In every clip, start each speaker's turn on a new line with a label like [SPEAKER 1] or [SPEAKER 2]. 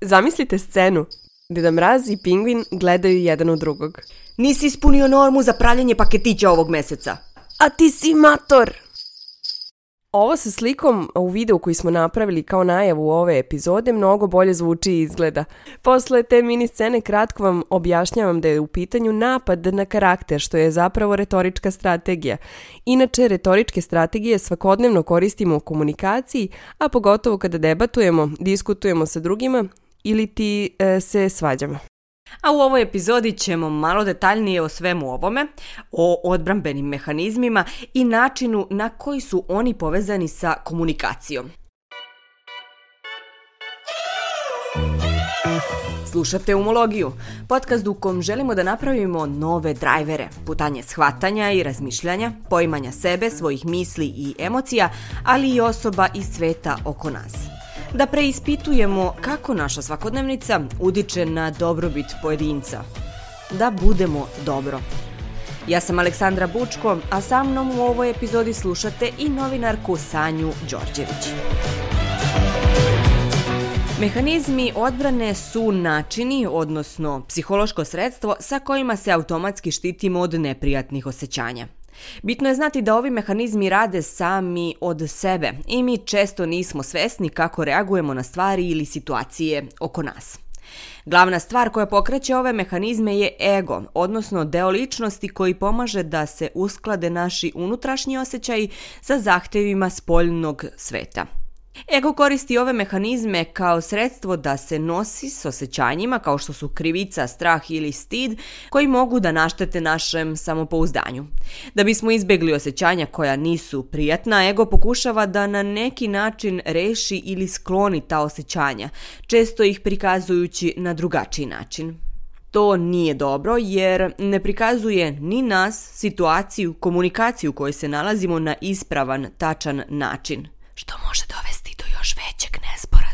[SPEAKER 1] Zamislite scenu. Deda Mraz i Pingvin gledaju jedan u drugog.
[SPEAKER 2] Nisi ispunio normu za pravljanje paketića ovog meseca.
[SPEAKER 1] A ti si mator! Ovo sa slikom u videu koji smo napravili kao najavu ove epizode mnogo bolje zvuči i izgleda. Posle te mini scene kratko vam objašnjavam da je u pitanju napad na karakter, što je zapravo retorička strategija. Inače, retoričke strategije svakodnevno koristimo u komunikaciji, a pogotovo kada debatujemo, diskutujemo sa drugima ili ti e, se svađamo.
[SPEAKER 2] A u ovoj epizodi ćemo malo detaljnije o svemu ovome, o odbrambenim mehanizmima i načinu na koji su oni povezani sa komunikacijom. Slušate Umologiju, podcast u kom želimo da napravimo nove drajvere, putanje shvatanja i razmišljanja, poimanja sebe, svojih misli i emocija, ali i osoba i sveta oko nas da preispitujemo kako naša svakodnevnica udiče na dobrobit pojedinca. Da budemo dobro. Ja sam Aleksandra Bučko, a sa mnom u ovoj epizodi slušate i novinarku Sanju Đorđević. Mehanizmi odbrane su načini, odnosno psihološko sredstvo sa kojima se automatski štitimo od neprijatnih osjećanja. Bitno je znati da ovi mehanizmi rade sami od sebe i mi često nismo svesni kako reagujemo na stvari ili situacije oko nas. Glavna stvar koja pokreće ove mehanizme je ego, odnosno deo ličnosti koji pomaže da se usklade naši unutrašnji osjećaji sa zahtevima spoljnog sveta. Ego koristi ove mehanizme kao sredstvo da se nosi s osjećanjima kao što su krivica, strah ili stid koji mogu da naštete našem samopouzdanju. Da bismo izbegli osjećanja koja nisu prijatna, ego pokušava da na neki način reši ili skloni ta osjećanja, često ih prikazujući na drugačiji način. To nije dobro jer ne prikazuje ni nas, situaciju, komunikaciju u kojoj se nalazimo na ispravan, tačan način, što može dovesti još većeg nezbora.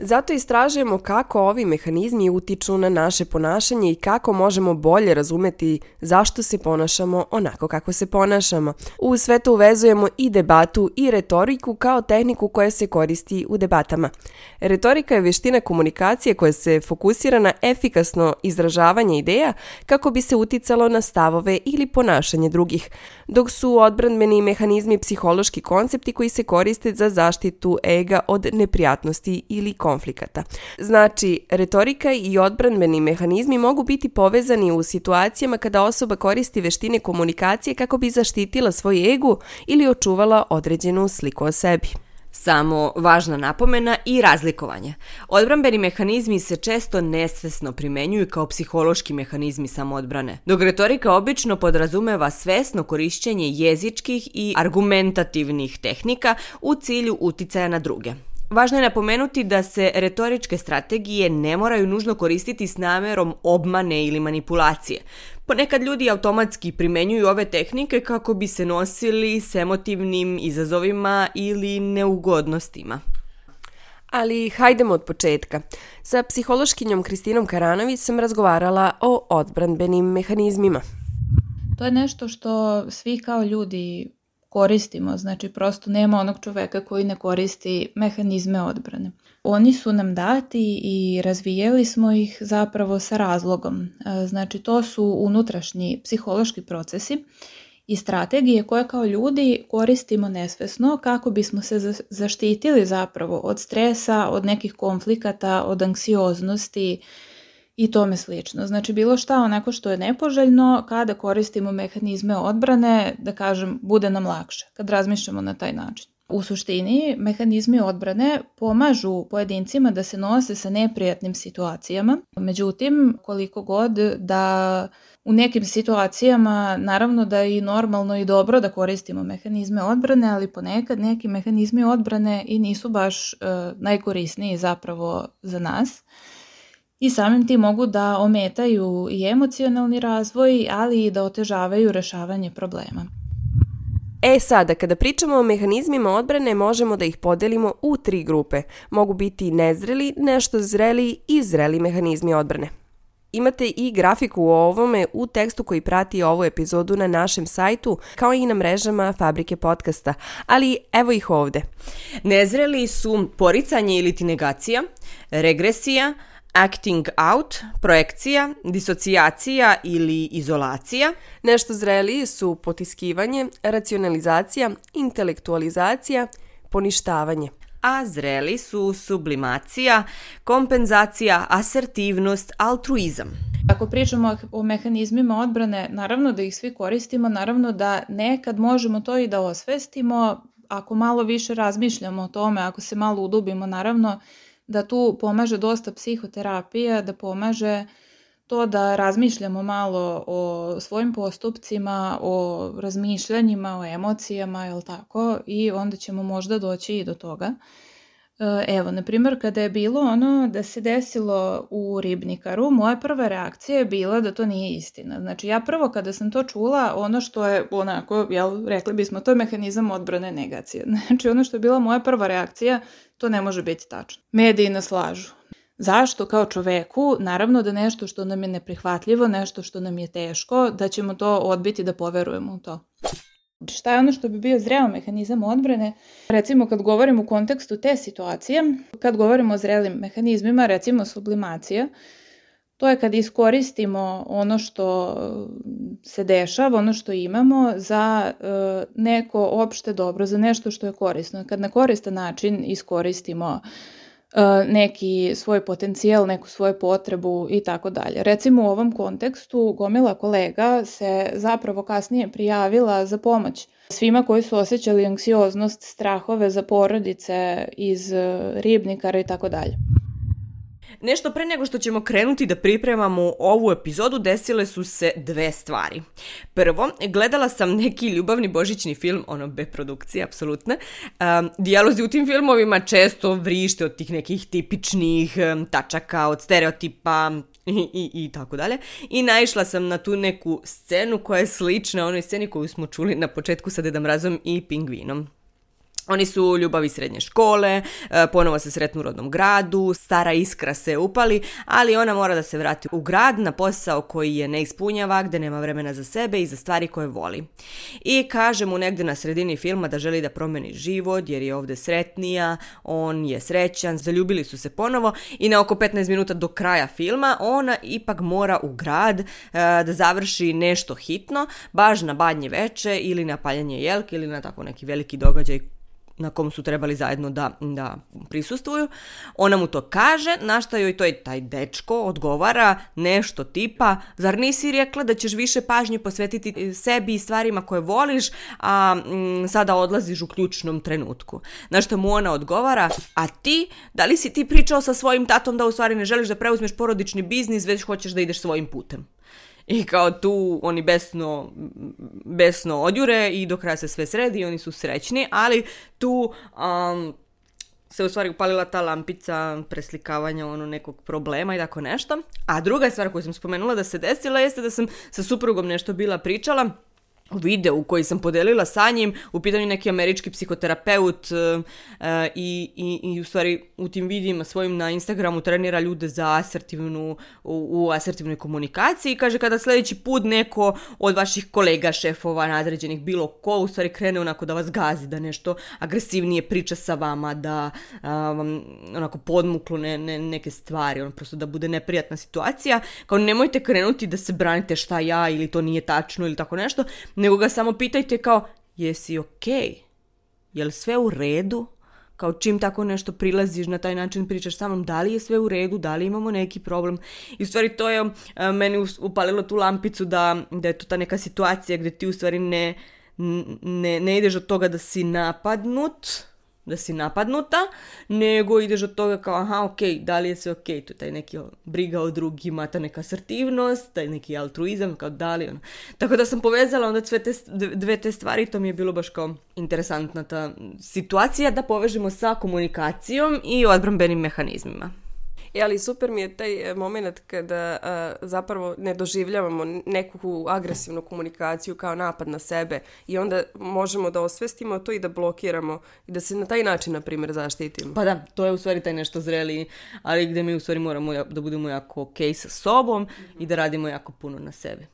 [SPEAKER 1] Zato istražujemo kako ovi mehanizmi utiču na naše ponašanje i kako možemo bolje razumeti zašto se ponašamo onako kako se ponašamo. U sve to uvezujemo i debatu i retoriku kao tehniku koja se koristi u debatama. Retorika je veština komunikacije koja se fokusira na efikasno izražavanje ideja kako bi se uticalo na stavove ili ponašanje drugih, dok su odbranbeni mehanizmi psihološki koncepti koji se koriste za zaštitu ega od neprijatnosti ili konflikata. Znači, retorika i odbranbeni mehanizmi mogu biti povezani u situacijama kada osoba koristi veštine komunikacije kako bi zaštitila svoj ego ili očuvala određenu sliku o sebi.
[SPEAKER 2] Samo važna napomena i razlikovanje. Odbrambeni mehanizmi se često nesvesno primenjuju kao psihološki mehanizmi samoodbrane, dok retorika obično podrazumeva svesno korišćenje jezičkih i argumentativnih tehnika u cilju uticaja na druge. Važno je napomenuti da se retoričke strategije ne moraju nužno koristiti s namerom obmane ili manipulacije. Ponekad ljudi automatski primenjuju ove tehnike kako bi se nosili s emotivnim izazovima ili neugodnostima.
[SPEAKER 1] Ali hajdemo od početka. Sa psihološkinjom Kristinom Karanović sam razgovarala o odbranbenim mehanizmima.
[SPEAKER 3] To je nešto što svi kao ljudi koristimo, znači prosto nema onog čoveka koji ne koristi mehanizme odbrane. Oni su nam dati i razvijeli smo ih zapravo sa razlogom. E, znači to su unutrašnji psihološki procesi i strategije koje kao ljudi koristimo nesvesno kako bismo se zaštitili zapravo od stresa, od nekih konflikata, od anksioznosti, i tome slično. Znači bilo šta onako što je nepoželjno kada koristimo mehanizme odbrane, da kažem, bude nam lakše kad razmišljamo na taj način. U suštini, mehanizmi odbrane pomažu pojedincima da se nose sa neprijatnim situacijama. Međutim, koliko god da u nekim situacijama naravno da je i normalno i dobro da koristimo mehanizme odbrane, ali ponekad neki mehanizmi odbrane i nisu baš uh, najkorisniji zapravo za nas i samim tim mogu da ometaju i emocionalni razvoj, ali i da otežavaju rešavanje problema.
[SPEAKER 1] E sada, kada pričamo o mehanizmima odbrane, možemo da ih podelimo u tri grupe. Mogu biti nezreli, nešto zreli i zreli mehanizmi odbrane. Imate i grafiku o ovome u tekstu koji prati ovu epizodu na našem sajtu, kao i na mrežama Fabrike podcasta, ali evo ih ovde.
[SPEAKER 2] Nezreli su poricanje ili ti negacija, regresija, acting out, projekcija, disocijacija ili izolacija.
[SPEAKER 1] Nešto zreliji su potiskivanje, racionalizacija, intelektualizacija, poništavanje.
[SPEAKER 2] A zreli su sublimacija, kompenzacija, asertivnost, altruizam.
[SPEAKER 3] Ako pričamo o mehanizmima odbrane, naravno da ih svi koristimo, naravno da nekad možemo to i da osvestimo, ako malo više razmišljamo o tome, ako se malo udubimo, naravno da tu pomaže dosta psihoterapija, da pomaže to da razmišljamo malo o svojim postupcima, o razmišljanjima, o emocijama, jel tako, i onda ćemo možda doći i do toga. E, evo, na primjer, kada je bilo ono da se desilo u Ribnikaru, moja prva reakcija je bila da to nije istina. Znači, ja prvo kada sam to čula, ono što je onako, jel, rekli bismo, to je mehanizam odbrane negacije. Znači, ono što je bila moja prva reakcija, to ne može biti tačno. Mediji nas lažu. Zašto kao čoveku? Naravno da nešto što nam je neprihvatljivo, nešto što nam je teško, da ćemo to odbiti da poverujemo u to. Šta je ono što bi bio zreo mehanizam odbrane? Recimo kad govorimo u kontekstu te situacije, kad govorimo o zrelim mehanizmima, recimo sublimacija, to je kad iskoristimo ono što se dešava, ono što imamo za e, neko opšte dobro, za nešto što je korisno. Kad na koristan način iskoristimo E, neki svoj potencijal, neku svoju potrebu i tako dalje. Recimo u ovom kontekstu gomila kolega se zapravo kasnije prijavila za pomoć svima koji su osjećali anksioznost, strahove za porodice iz ribnikara i tako dalje.
[SPEAKER 2] Nešto pre nego što ćemo krenuti da pripremamo ovu epizodu, desile su se dve stvari. Prvo, gledala sam neki ljubavni božićni film, ono, be produkcije, apsolutne. Um, dijalozi u tim filmovima često vrište od tih nekih tipičnih um, tačaka, od stereotipa, i, i, i tako dalje. I naišla sam na tu neku scenu koja je slična onoj sceni koju smo čuli na početku sa Dedam Razom i Pingvinom. Oni su ljubavi srednje škole, e, ponovo se sretnu u rodnom gradu, stara iskra se upali, ali ona mora da se vrati u grad na posao koji je ne ispunjava, gde nema vremena za sebe i za stvari koje voli. I kaže mu negde na sredini filma da želi da promeni život jer je ovde sretnija, on je srećan, zaljubili su se ponovo i na oko 15 minuta do kraja filma ona ipak mora u grad e, da završi nešto hitno, baš na badnje veče ili na paljanje jelke ili na tako neki veliki događaj na kom su trebali zajedno da, da prisustvuju. Ona mu to kaže, na šta joj to je taj dečko odgovara nešto tipa, zar nisi rekla da ćeš više pažnje posvetiti sebi i stvarima koje voliš, a m, mm, sada odlaziš u ključnom trenutku. Na što mu ona odgovara, a ti, da li si ti pričao sa svojim tatom da u stvari ne želiš da preuzmeš porodični biznis, već hoćeš da ideš svojim putem? I kao tu oni besno, besno odjure i do kraja se sve sredi i oni su srećni, ali tu um, se u stvari upalila ta lampica preslikavanja ono nekog problema i tako nešto. A druga stvar koju sam spomenula da se desila jeste da sam sa suprugom nešto bila pričala video koji sam podelila sa njim, u pitanju neki američki psihoterapeut uh, i, i, i u stvari u tim videima svojim na Instagramu trenira ljude za asertivnu, u, u asertivnoj komunikaciji i kaže kada sledeći put neko od vaših kolega, šefova, nadređenih, bilo ko, u stvari krene onako da vas gazi, da nešto agresivnije priča sa vama, da um, onako podmuklu ne, ne, neke stvari, ono prosto da bude neprijatna situacija, kao nemojte krenuti da se branite šta ja ili to nije tačno ili tako nešto, nego ga samo pitajte kao, jesi okej? Okay? Je li sve u redu? Kao čim tako nešto prilaziš na taj način pričaš sa mnom da li je sve u redu, da li imamo neki problem. I u stvari to je uh, meni upalilo tu lampicu da, da je to ta neka situacija gde ti u stvari ne, ne, ne ideš od toga da si napadnut, da si napadnuta, nego ideš od toga kao, aha, ok, da li je sve ok, je taj neki briga o drugima, ta neka asertivnost, taj neki altruizam, kao da li ono. Tako da sam povezala onda sve te, dve te stvari, to mi je bilo baš kao interesantna ta situacija da povežemo sa komunikacijom i odbrambenim mehanizmima.
[SPEAKER 1] E, ali super mi je taj e, moment kada a, zapravo ne doživljavamo neku agresivnu komunikaciju kao napad na sebe i onda možemo da osvestimo to i da blokiramo i da se na taj način, na primjer, zaštitimo.
[SPEAKER 2] Pa da, to je u stvari taj nešto zreli, ali gde mi u stvari moramo da budemo jako ok sa sobom mm -hmm. i da radimo jako puno na sebe.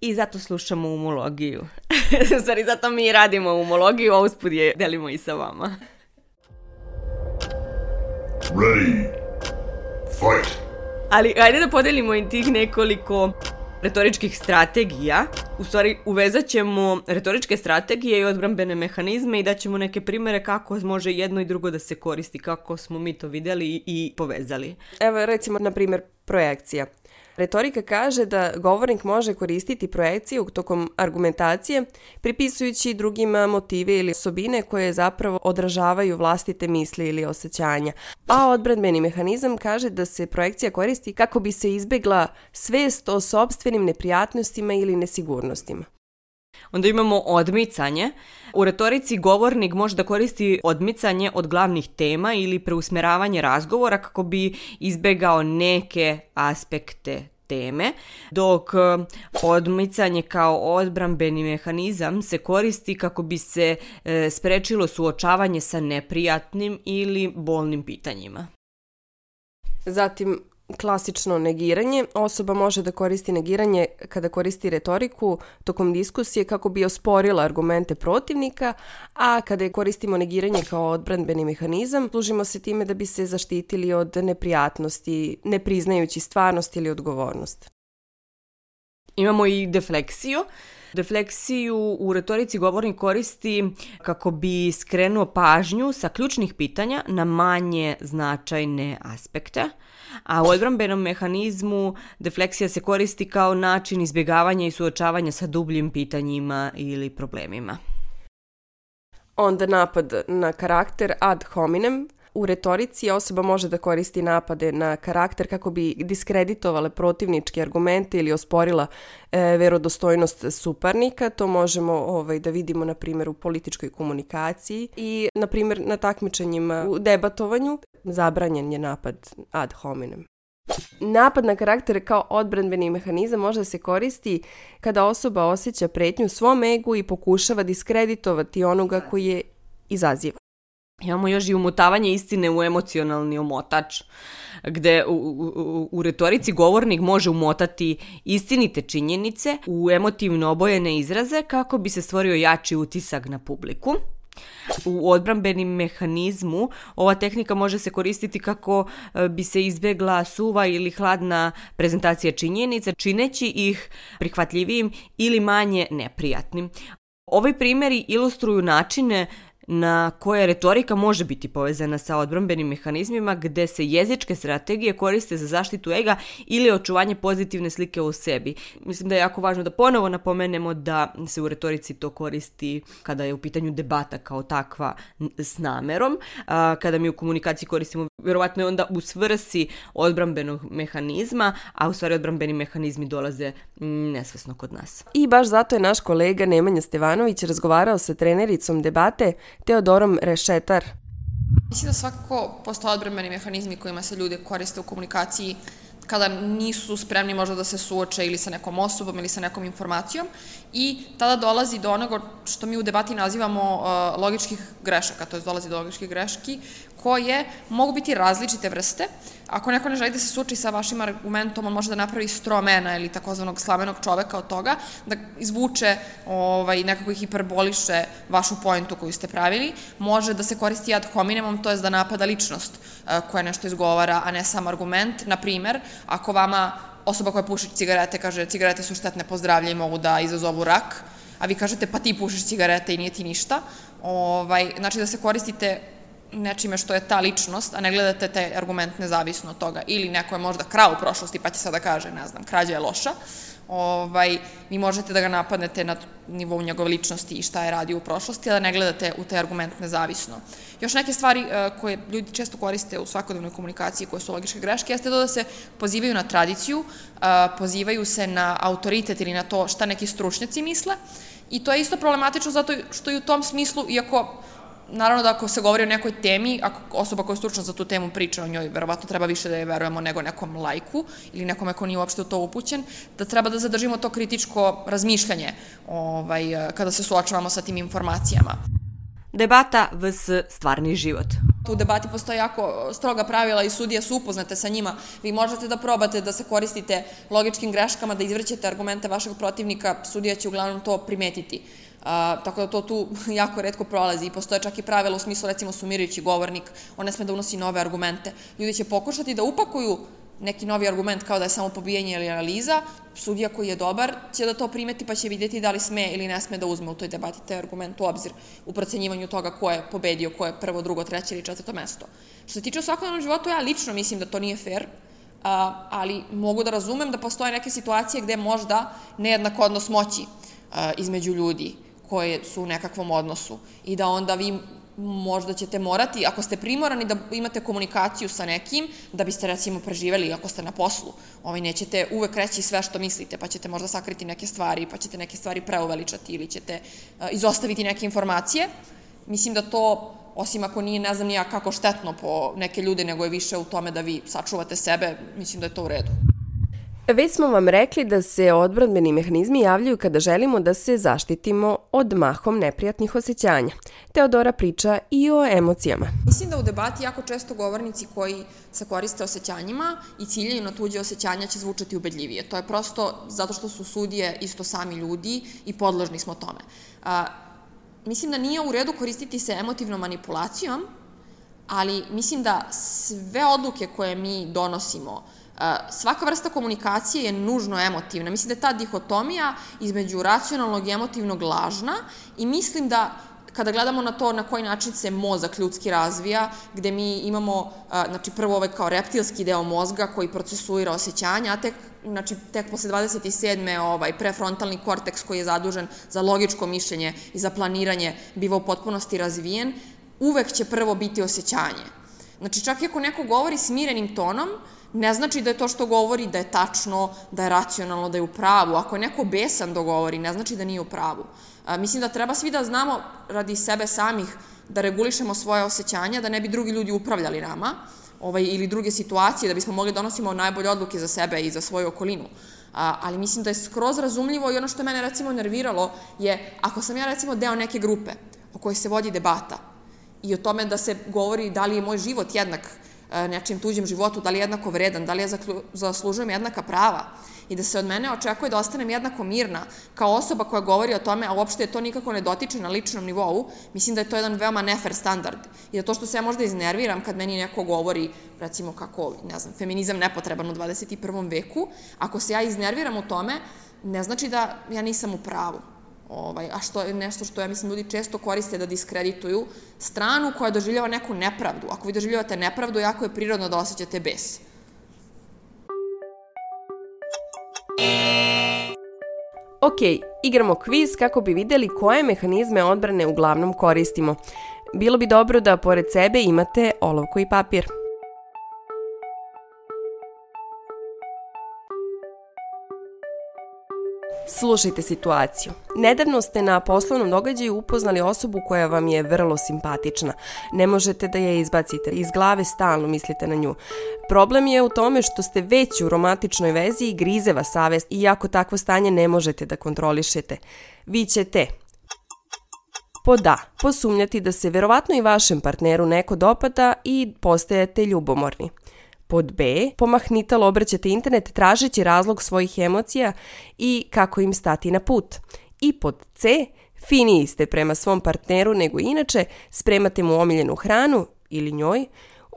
[SPEAKER 2] I zato slušamo umologiju. stvari, zato mi radimo umologiju, a uspud je delimo i sa vama. Ready. Fight! Ali ajde da podelimo i tih nekoliko retoričkih strategija. U stvari, uvezat ćemo retoričke strategije i odbrambene mehanizme i daćemo neke primere kako može jedno i drugo da se koristi, kako smo mi to videli i povezali.
[SPEAKER 1] Evo, recimo, na primjer, projekcija. Retorika kaže da govornik može koristiti projekciju tokom argumentacije, pripisujući drugima motive ili osobine koje zapravo odražavaju vlastite misli ili osjećanja. A odbranbeni mehanizam kaže da se projekcija koristi kako bi se izbegla svest o sobstvenim neprijatnostima ili nesigurnostima.
[SPEAKER 2] Onda imamo odmicanje. U retorici govornik može da koristi odmicanje od glavnih tema ili preusmeravanje razgovora kako bi izbegao neke aspekte teme, dok e, odmicanje kao odbrambeni mehanizam se koristi kako bi se e, sprečilo suočavanje sa neprijatnim ili bolnim pitanjima.
[SPEAKER 1] Zatim, klasično negiranje. Osoba može da koristi negiranje kada koristi retoriku tokom diskusije kako bi osporila argumente protivnika, a kada je koristimo negiranje kao odbrandbeni mehanizam, služimo se time da bi se zaštitili od neprijatnosti, ne priznajući stvarnost ili odgovornost.
[SPEAKER 2] Imamo i defleksiju. Defleksiju u retorici govornik koristi kako bi skrenuo pažnju sa ključnih pitanja na manje značajne aspekte a u odbrambenom mehanizmu defleksija se koristi kao način izbjegavanja i suočavanja sa dubljim pitanjima ili problemima.
[SPEAKER 1] Onda napad na karakter ad hominem. U retorici osoba može da koristi napade na karakter kako bi diskreditovala protivničke argumente ili osporila e, verodostojnost suparnika. To možemo ovaj, da vidimo na primjer u političkoj komunikaciji i na primjer na takmičenjima u debatovanju zabranjen je napad ad hominem. Napad na karakter kao odbranbeni mehanizam može se koristi kada osoba osjeća pretnju svom egu i pokušava diskreditovati onoga koji je izaziva.
[SPEAKER 2] Imamo još i umotavanje istine u emocionalni omotač, gde u, u, u retorici govornik može umotati istinite činjenice u emotivno obojene izraze kako bi se stvorio jači utisak na publiku. U odbrambenim mehanizmu ova tehnika može se koristiti kako e, bi se izbegla suva ili hladna prezentacija činjenica, čineći ih prihvatljivijim ili manje neprijatnim. Ovi primjeri ilustruju načine na koje retorika može biti povezana sa odbrambenim mehanizmima gde se jezičke strategije koriste za zaštitu ega ili očuvanje pozitivne slike o sebi. Mislim da je jako važno da ponovo napomenemo da se u retorici to koristi kada je u pitanju debata kao takva s namerom. kada mi u komunikaciji koristimo, verovatno je onda u svrsi odbrambenog mehanizma, a u stvari odbrambeni mehanizmi dolaze nesvesno kod nas.
[SPEAKER 1] I baš zato je naš kolega Nemanja Stevanović razgovarao sa trenericom debate Teodorom Rešetar.
[SPEAKER 4] Mislim da svakako postoje odbrambeni mehanizmi kojima se ljude koriste u komunikaciji kada nisu spremni možda da se suoče ili sa nekom osobom ili sa nekom informacijom i tada dolazi do onoga što mi u debati nazivamo uh, logičkih grešaka, to je dolazi do logičkih greški koje mogu biti različite vrste. Ako neko ne želi da se suči sa vašim argumentom, on može da napravi stromena ili takozvanog slamenog čoveka od toga, da izvuče, ovaj, nekako hiperboliše vašu pojentu koju ste pravili. Može da se koristi ad hominemom, to je da napada ličnost uh, koja nešto izgovara, a ne sam argument. Naprimer, ako vama osoba koja puši cigarete kaže cigarete su štetne po zdravlje i mogu da izazovu rak, a vi kažete pa ti pušiš cigarete i nije ti ništa, ovaj, znači da se koristite nečime što je ta ličnost, a ne gledate taj argument nezavisno od toga. Ili neko je možda krao u prošlosti, pa će sada kaže, ne znam, krađa je loša. Ovaj, vi možete da ga napadnete na nivou njegove ličnosti i šta je radio u prošlosti, a da ne gledate u taj argument nezavisno. Još neke stvari uh, koje ljudi često koriste u svakodnevnoj komunikaciji koje su logičke greške, jeste to da se pozivaju na tradiciju, uh, pozivaju se na autoritet ili na to šta neki stručnjaci misle i to je isto problematično zato što i u tom smislu, iako naravno da ako se govori o nekoj temi, ako osoba koja je stručna za tu temu priča o njoj, verovatno treba više da je verujemo nego nekom lajku ili nekome ko nije uopšte u to upućen, da treba da zadržimo to kritičko razmišljanje ovaj, kada se suočavamo sa tim informacijama.
[SPEAKER 2] Debata vs. stvarni život.
[SPEAKER 4] U debati postoje jako stroga pravila i sudije su upoznate sa njima. Vi možete da probate da se koristite logičkim greškama, da izvrćete argumente vašeg protivnika, sudija će uglavnom to primetiti A, tako da to tu jako redko prolazi i postoje čak i pravila u smislu recimo sumirajući govornik, on ne sme da unosi nove argumente. Ljudi će pokušati da upakuju neki novi argument kao da je samo pobijanje ili analiza, sudija koji je dobar će da to primeti pa će vidjeti da li sme ili ne sme da uzme u toj debati taj argument u obzir u procenjivanju toga ko je pobedio, ko je prvo, drugo, treće ili četvrto mesto. Što se tiče u svakodnevnom životu, ja lično mislim da to nije fair, a, ali mogu da razumem da postoje neke situacije gde možda nejednak odnos moći a, između ljudi koje su u nekakvom odnosu i da onda vi možda ćete morati, ako ste primorani da imate komunikaciju sa nekim, da biste recimo preživeli ako ste na poslu, ovaj, nećete uvek reći sve što mislite, pa ćete možda sakriti neke stvari, pa ćete neke stvari preuveličati ili ćete uh, izostaviti neke informacije. Mislim da to, osim ako nije, ne znam nija kako štetno po neke ljude, nego je više u tome da vi sačuvate sebe, mislim da je to u redu.
[SPEAKER 1] Već smo vam rekli da se odbranbeni mehanizmi javljaju kada želimo da se zaštitimo od mahom neprijatnih osjećanja. Teodora priča i o emocijama.
[SPEAKER 4] Mislim da u debati jako često govornici koji se koriste osjećanjima i ciljaju na tuđe osjećanja će zvučati ubedljivije. To je prosto zato što su sudije isto sami ljudi i podložni smo tome. A, mislim da nije u redu koristiti se emotivnom manipulacijom, ali mislim da sve odluke koje mi donosimo, svaka vrsta komunikacije je nužno emotivna. Mislim da je ta dihotomija između racionalnog i emotivnog lažna i mislim da kada gledamo na to na koji način se mozak ljudski razvija, gde mi imamo, znači prvo ovaj kao reptilski deo mozga koji procesuira osjećanja, a tek, znači, tek posle 27. ovaj prefrontalni korteks koji je zadužen za logičko mišljenje i za planiranje biva u potpunosti razvijen, uvek će prvo biti osjećanje. Znači, čak i ako neko govori smirenim tonom, ne znači da je to što govori da je tačno, da je racionalno, da je u pravu. Ako je neko besan da govori, ne znači da nije u pravu. A, mislim da treba svi da znamo radi sebe samih da regulišemo svoje osjećanja, da ne bi drugi ljudi upravljali nama, ovaj, ili druge situacije, da bismo mogli da donosimo najbolje odluke za sebe i za svoju okolinu. A, ali mislim da je skroz razumljivo i ono što je mene recimo nerviralo je, ako sam ja recimo deo neke grupe o kojoj se vodi debata i o tome da se govori da li je moj život jednak E, nečijem tuđem životu, da li je jednako vredan, da li ja zaslužujem jednaka prava i da se od mene očekuje da ostanem jednako mirna kao osoba koja govori o tome, a uopšte je to nikako ne dotiče na ličnom nivou, mislim da je to jedan veoma nefer standard. I da to što se ja možda iznerviram kad meni neko govori, recimo kako, ne znam, feminizam nepotreban u 21. veku, ako se ja iznerviram u tome, ne znači da ja nisam u pravu. Ovaj, a što je nešto što ja mislim ljudi često koriste da diskredituju stranu koja doživljava neku nepravdu. Ako vi doživljavate nepravdu, jako je prirodno da osjećate bes.
[SPEAKER 1] Ok, igramo kviz kako bi videli koje mehanizme odbrane uglavnom koristimo. Bilo bi dobro da pored sebe imate olovku i papir. Slušajte situaciju. Nedavno ste na poslovnom događaju upoznali osobu koja vam je vrlo simpatična. Ne možete da je izbacite. Iz glave stalno mislite na nju. Problem je u tome što ste već u romantičnoj vezi i grize vas savest, iako takvo stanje ne možete da kontrolišete. Vi ćete pod A. Posumnjati da se verovatno i vašem partneru neko dopada i postajete ljubomorni. Pod B, pomahnitalo obraćate internet tražeći razlog svojih emocija i kako im stati na put. I pod C, finiji ste prema svom partneru nego inače, spremate mu omiljenu hranu ili njoj,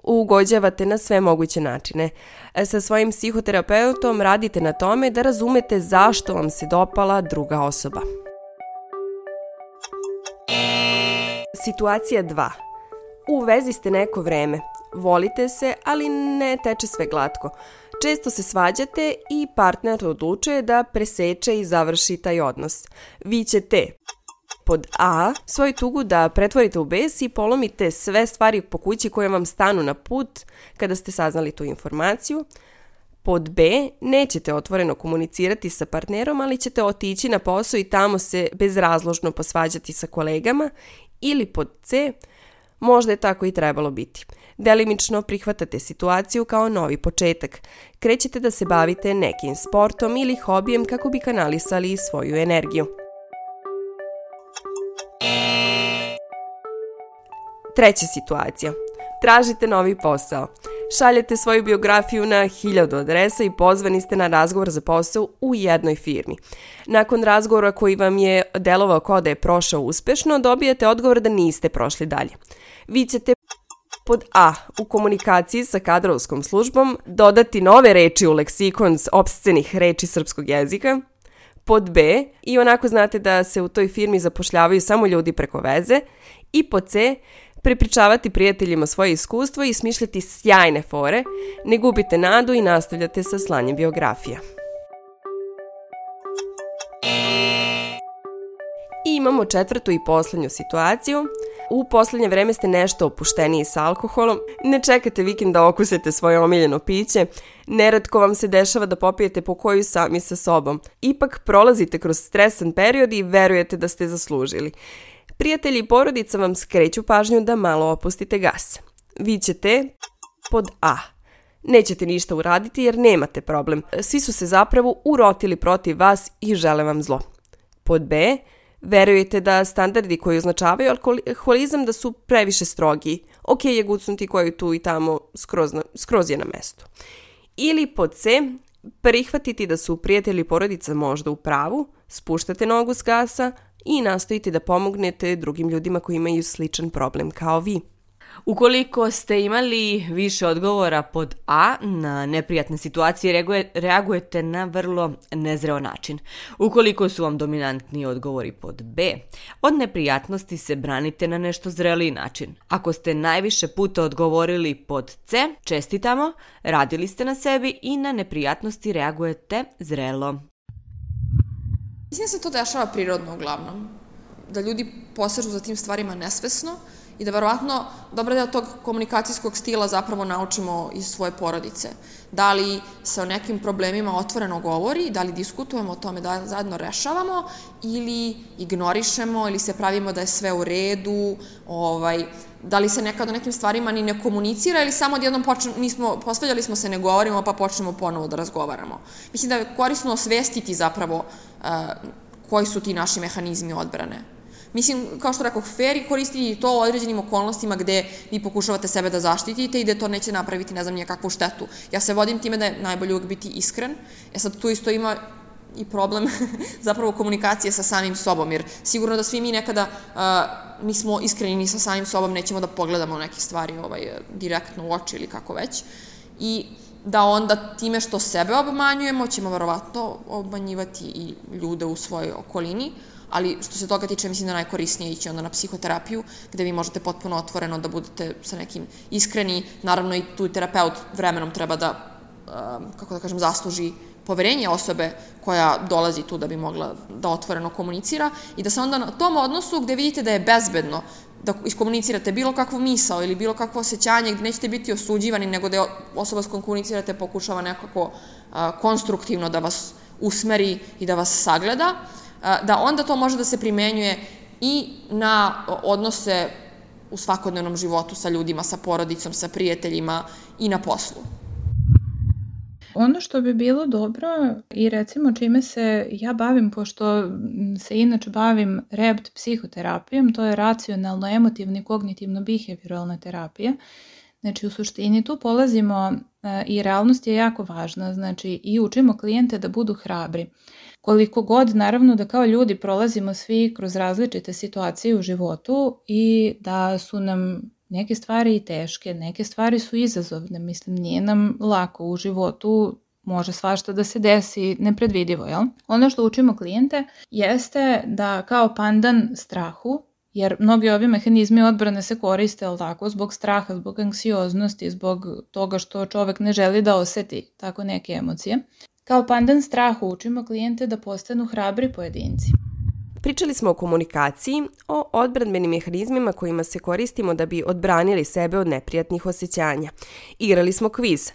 [SPEAKER 1] ugođavate na sve moguće načine. E, sa svojim psihoterapeutom radite na tome da razumete zašto vam se dopala druga osoba. Situacija 2. U vezi ste neko vreme. Volite se, ali ne teče sve glatko. Često se svađate i partner odlučuje da preseče i završi taj odnos. Vi ćete pod A svoju tugu da pretvorite u bes i polomite sve stvari po kući koje vam stanu na put kada ste saznali tu informaciju. Pod B, nećete otvoreno komunicirati sa partnerom, ali ćete otići na posao i tamo se bezrazložno posvađati sa kolegama. Ili pod C, Možda je tako i trebalo biti. Delimično prihvatate situaciju kao novi početak. Krećete da se bavite nekim sportom ili hobijem kako bi kanalisali svoju energiju. Treća situacija. Tražite novi posao. Šaljete svoju biografiju na hiljadu adresa i pozvani ste na razgovor za posao u jednoj firmi. Nakon razgovora koji vam je delovao kao da je prošao uspešno, dobijete odgovor da niste prošli dalje. Vi ćete pod A u komunikaciji sa kadrovskom službom dodati nove reči u leksikon s obscenih reči srpskog jezika, pod B i onako znate da se u toj firmi zapošljavaju samo ljudi preko veze i pod C prepričavati prijateljima svoje iskustvo i smišljati sjajne fore, ne gubite nadu i nastavljate sa slanjem biografija. I imamo četvrtu i poslednju situaciju. U poslednje vreme ste nešto opušteniji sa alkoholom, ne čekate vikend da okusete svoje omiljeno piće, neretko vam se dešava da popijete po koju sami sa sobom. Ipak prolazite kroz stresan period i verujete da ste zaslužili. Prijatelji i porodica vam skreću pažnju da malo opustite gas. Vi ćete pod A. Nećete ništa uraditi jer nemate problem. Svi su se zapravo urotili protiv vas i žele vam zlo. Pod B. Verujete da standardi koji označavaju alkoholizam da su previše strogi. Ok je gucnuti koju tu i tamo skroz, na, skroz je na mestu. Ili pod C. Prihvatiti da su prijatelji porodica možda u pravu, spuštate nogu s gasa, i nastojite da pomognete drugim ljudima koji imaju sličan problem kao vi.
[SPEAKER 2] Ukoliko ste imali više odgovora pod A na neprijatne situacije, reagujete na vrlo nezreo način. Ukoliko su vam dominantni odgovori pod B, od neprijatnosti se branite na nešto zreliji način. Ako ste najviše puta odgovorili pod C, čestitamo, radili ste na sebi i na neprijatnosti reagujete zrelo.
[SPEAKER 4] Mislim da se to dešava prirodno uglavnom. Da ljudi posežu za tim stvarima nesvesno i da verovatno dobar deo tog komunikacijskog stila zapravo naučimo iz svoje porodice. Da li se o nekim problemima otvoreno govori, da li diskutujemo o tome da zajedno rešavamo ili ignorišemo ili se pravimo da je sve u redu, ovaj, da li se nekad o nekim stvarima ni ne komunicira ili samo odjednom počnemo, nismo, posvađali smo se, ne govorimo, pa počnemo ponovo da razgovaramo. Mislim da je korisno osvestiti zapravo uh, koji su ti naši mehanizmi odbrane. Mislim, kao što rekao, fair koristiti to u određenim okolnostima gde vi pokušavate sebe da zaštitite i da to neće napraviti, ne znam, nijakakvu štetu. Ja se vodim time da je najbolje uvijek biti iskren. E sad, tu isto ima i problem zapravo komunikacije sa samim sobom, jer sigurno da svi mi nekada uh, nismo iskreni ni sa samim sobom, nećemo da pogledamo neke stvari ovaj, direktno u oči ili kako već. I da onda time što sebe obmanjujemo ćemo verovatno obmanjivati i ljude u svojoj okolini, ali što se toga tiče mislim da najkorisnije ići onda na psihoterapiju gde vi možete potpuno otvoreno da budete sa nekim iskreni, naravno i tu terapeut vremenom treba da, kako da kažem, zasluži poverenje osobe koja dolazi tu da bi mogla da otvoreno komunicira i da se onda na tom odnosu gde vidite da je bezbedno da iskomunicirate bilo kakvu misao ili bilo kakvo osjećanje gde nećete biti osuđivani, nego da osoba s kojom komunicirate pokušava nekako a, konstruktivno da vas usmeri i da vas sagleda, a, da onda to može da se primenjuje i na odnose u svakodnevnom životu sa ljudima, sa porodicom, sa prijateljima i na poslu.
[SPEAKER 3] Ono što bi bilo dobro i recimo čime se ja bavim, pošto se inače bavim REBT psihoterapijom, to je racionalno-emotivni kognitivno-behavioralna terapija. Znači u suštini tu polazimo e, i realnost je jako važna, znači i učimo klijente da budu hrabri. Koliko god naravno da kao ljudi prolazimo svi kroz različite situacije u životu i da su nam neke stvari i teške, neke stvari su izazovne, mislim nije nam lako u životu, može svašta da se desi nepredvidivo, jel? Ono što učimo klijente jeste da kao pandan strahu, jer mnogi ovi mehanizmi odbrane se koriste, ali tako, zbog straha, zbog anksioznosti, zbog toga što čovek ne želi da oseti tako neke emocije. Kao pandan strahu učimo klijente da postanu hrabri pojedinci.
[SPEAKER 1] Pričali smo o komunikaciji, o odbranbenim mehanizmima kojima se koristimo da bi odbranili sebe od neprijatnih osjećanja. Igrali smo kviz,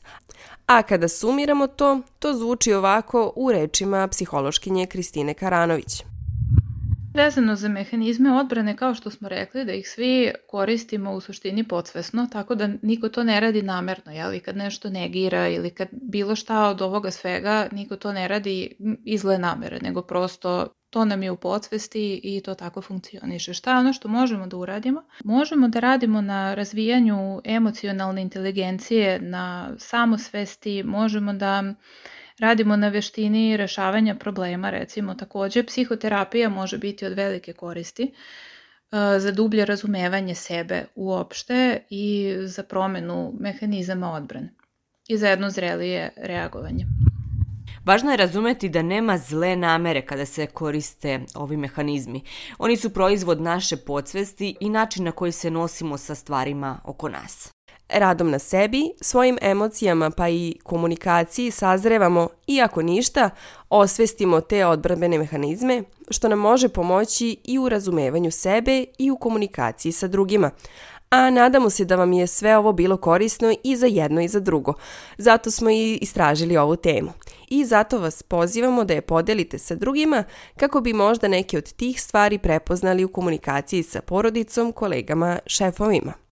[SPEAKER 1] a kada sumiramo to, to zvuči ovako u rečima psihološkinje Kristine Karanović.
[SPEAKER 3] Vezano za mehanizme odbrane, kao što smo rekli, da ih svi koristimo u suštini podsvesno, tako da niko to ne radi namerno, jel? I kad nešto negira ili kad bilo šta od ovoga svega, niko to ne radi iz zle namere, nego prosto To nam je u podsvesti i to tako funkcioniše. Šta je ono što možemo da uradimo? Možemo da radimo na razvijanju emocionalne inteligencije, na samosvesti, možemo da radimo na veštini rešavanja problema, recimo takođe psihoterapija može biti od velike koristi e, za dublje razumevanje sebe uopšte i za promenu mehanizama odbrane i za jedno zrelije reagovanje.
[SPEAKER 2] Važno je razumeti da nema zle namere kada se koriste ovi mehanizmi. Oni su proizvod naše podsvesti i način na koji se nosimo sa stvarima oko nas.
[SPEAKER 1] Radom na sebi, svojim emocijama pa i komunikaciji sazrevamo, iako ništa, osvestimo te odbrbene mehanizme, što nam može pomoći i u razumevanju sebe i u komunikaciji sa drugima a nadamo se da vam je sve ovo bilo korisno i za jedno i za drugo. Zato smo i istražili ovu temu. I zato vas pozivamo da je podelite sa drugima kako bi možda neke od tih stvari prepoznali u komunikaciji sa porodicom, kolegama, šefovima.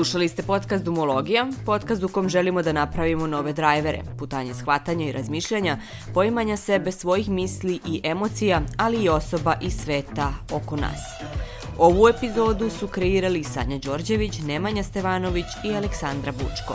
[SPEAKER 2] Slušali ste podcast Dumologija, podcast u kom želimo da napravimo nove drajvere, putanje shvatanja i razmišljanja, poimanja sebe, svojih misli i emocija, ali i osoba i sveta oko nas. Ovu epizodu su kreirali Sanja Đorđević, Nemanja Stevanović i Aleksandra Bučko.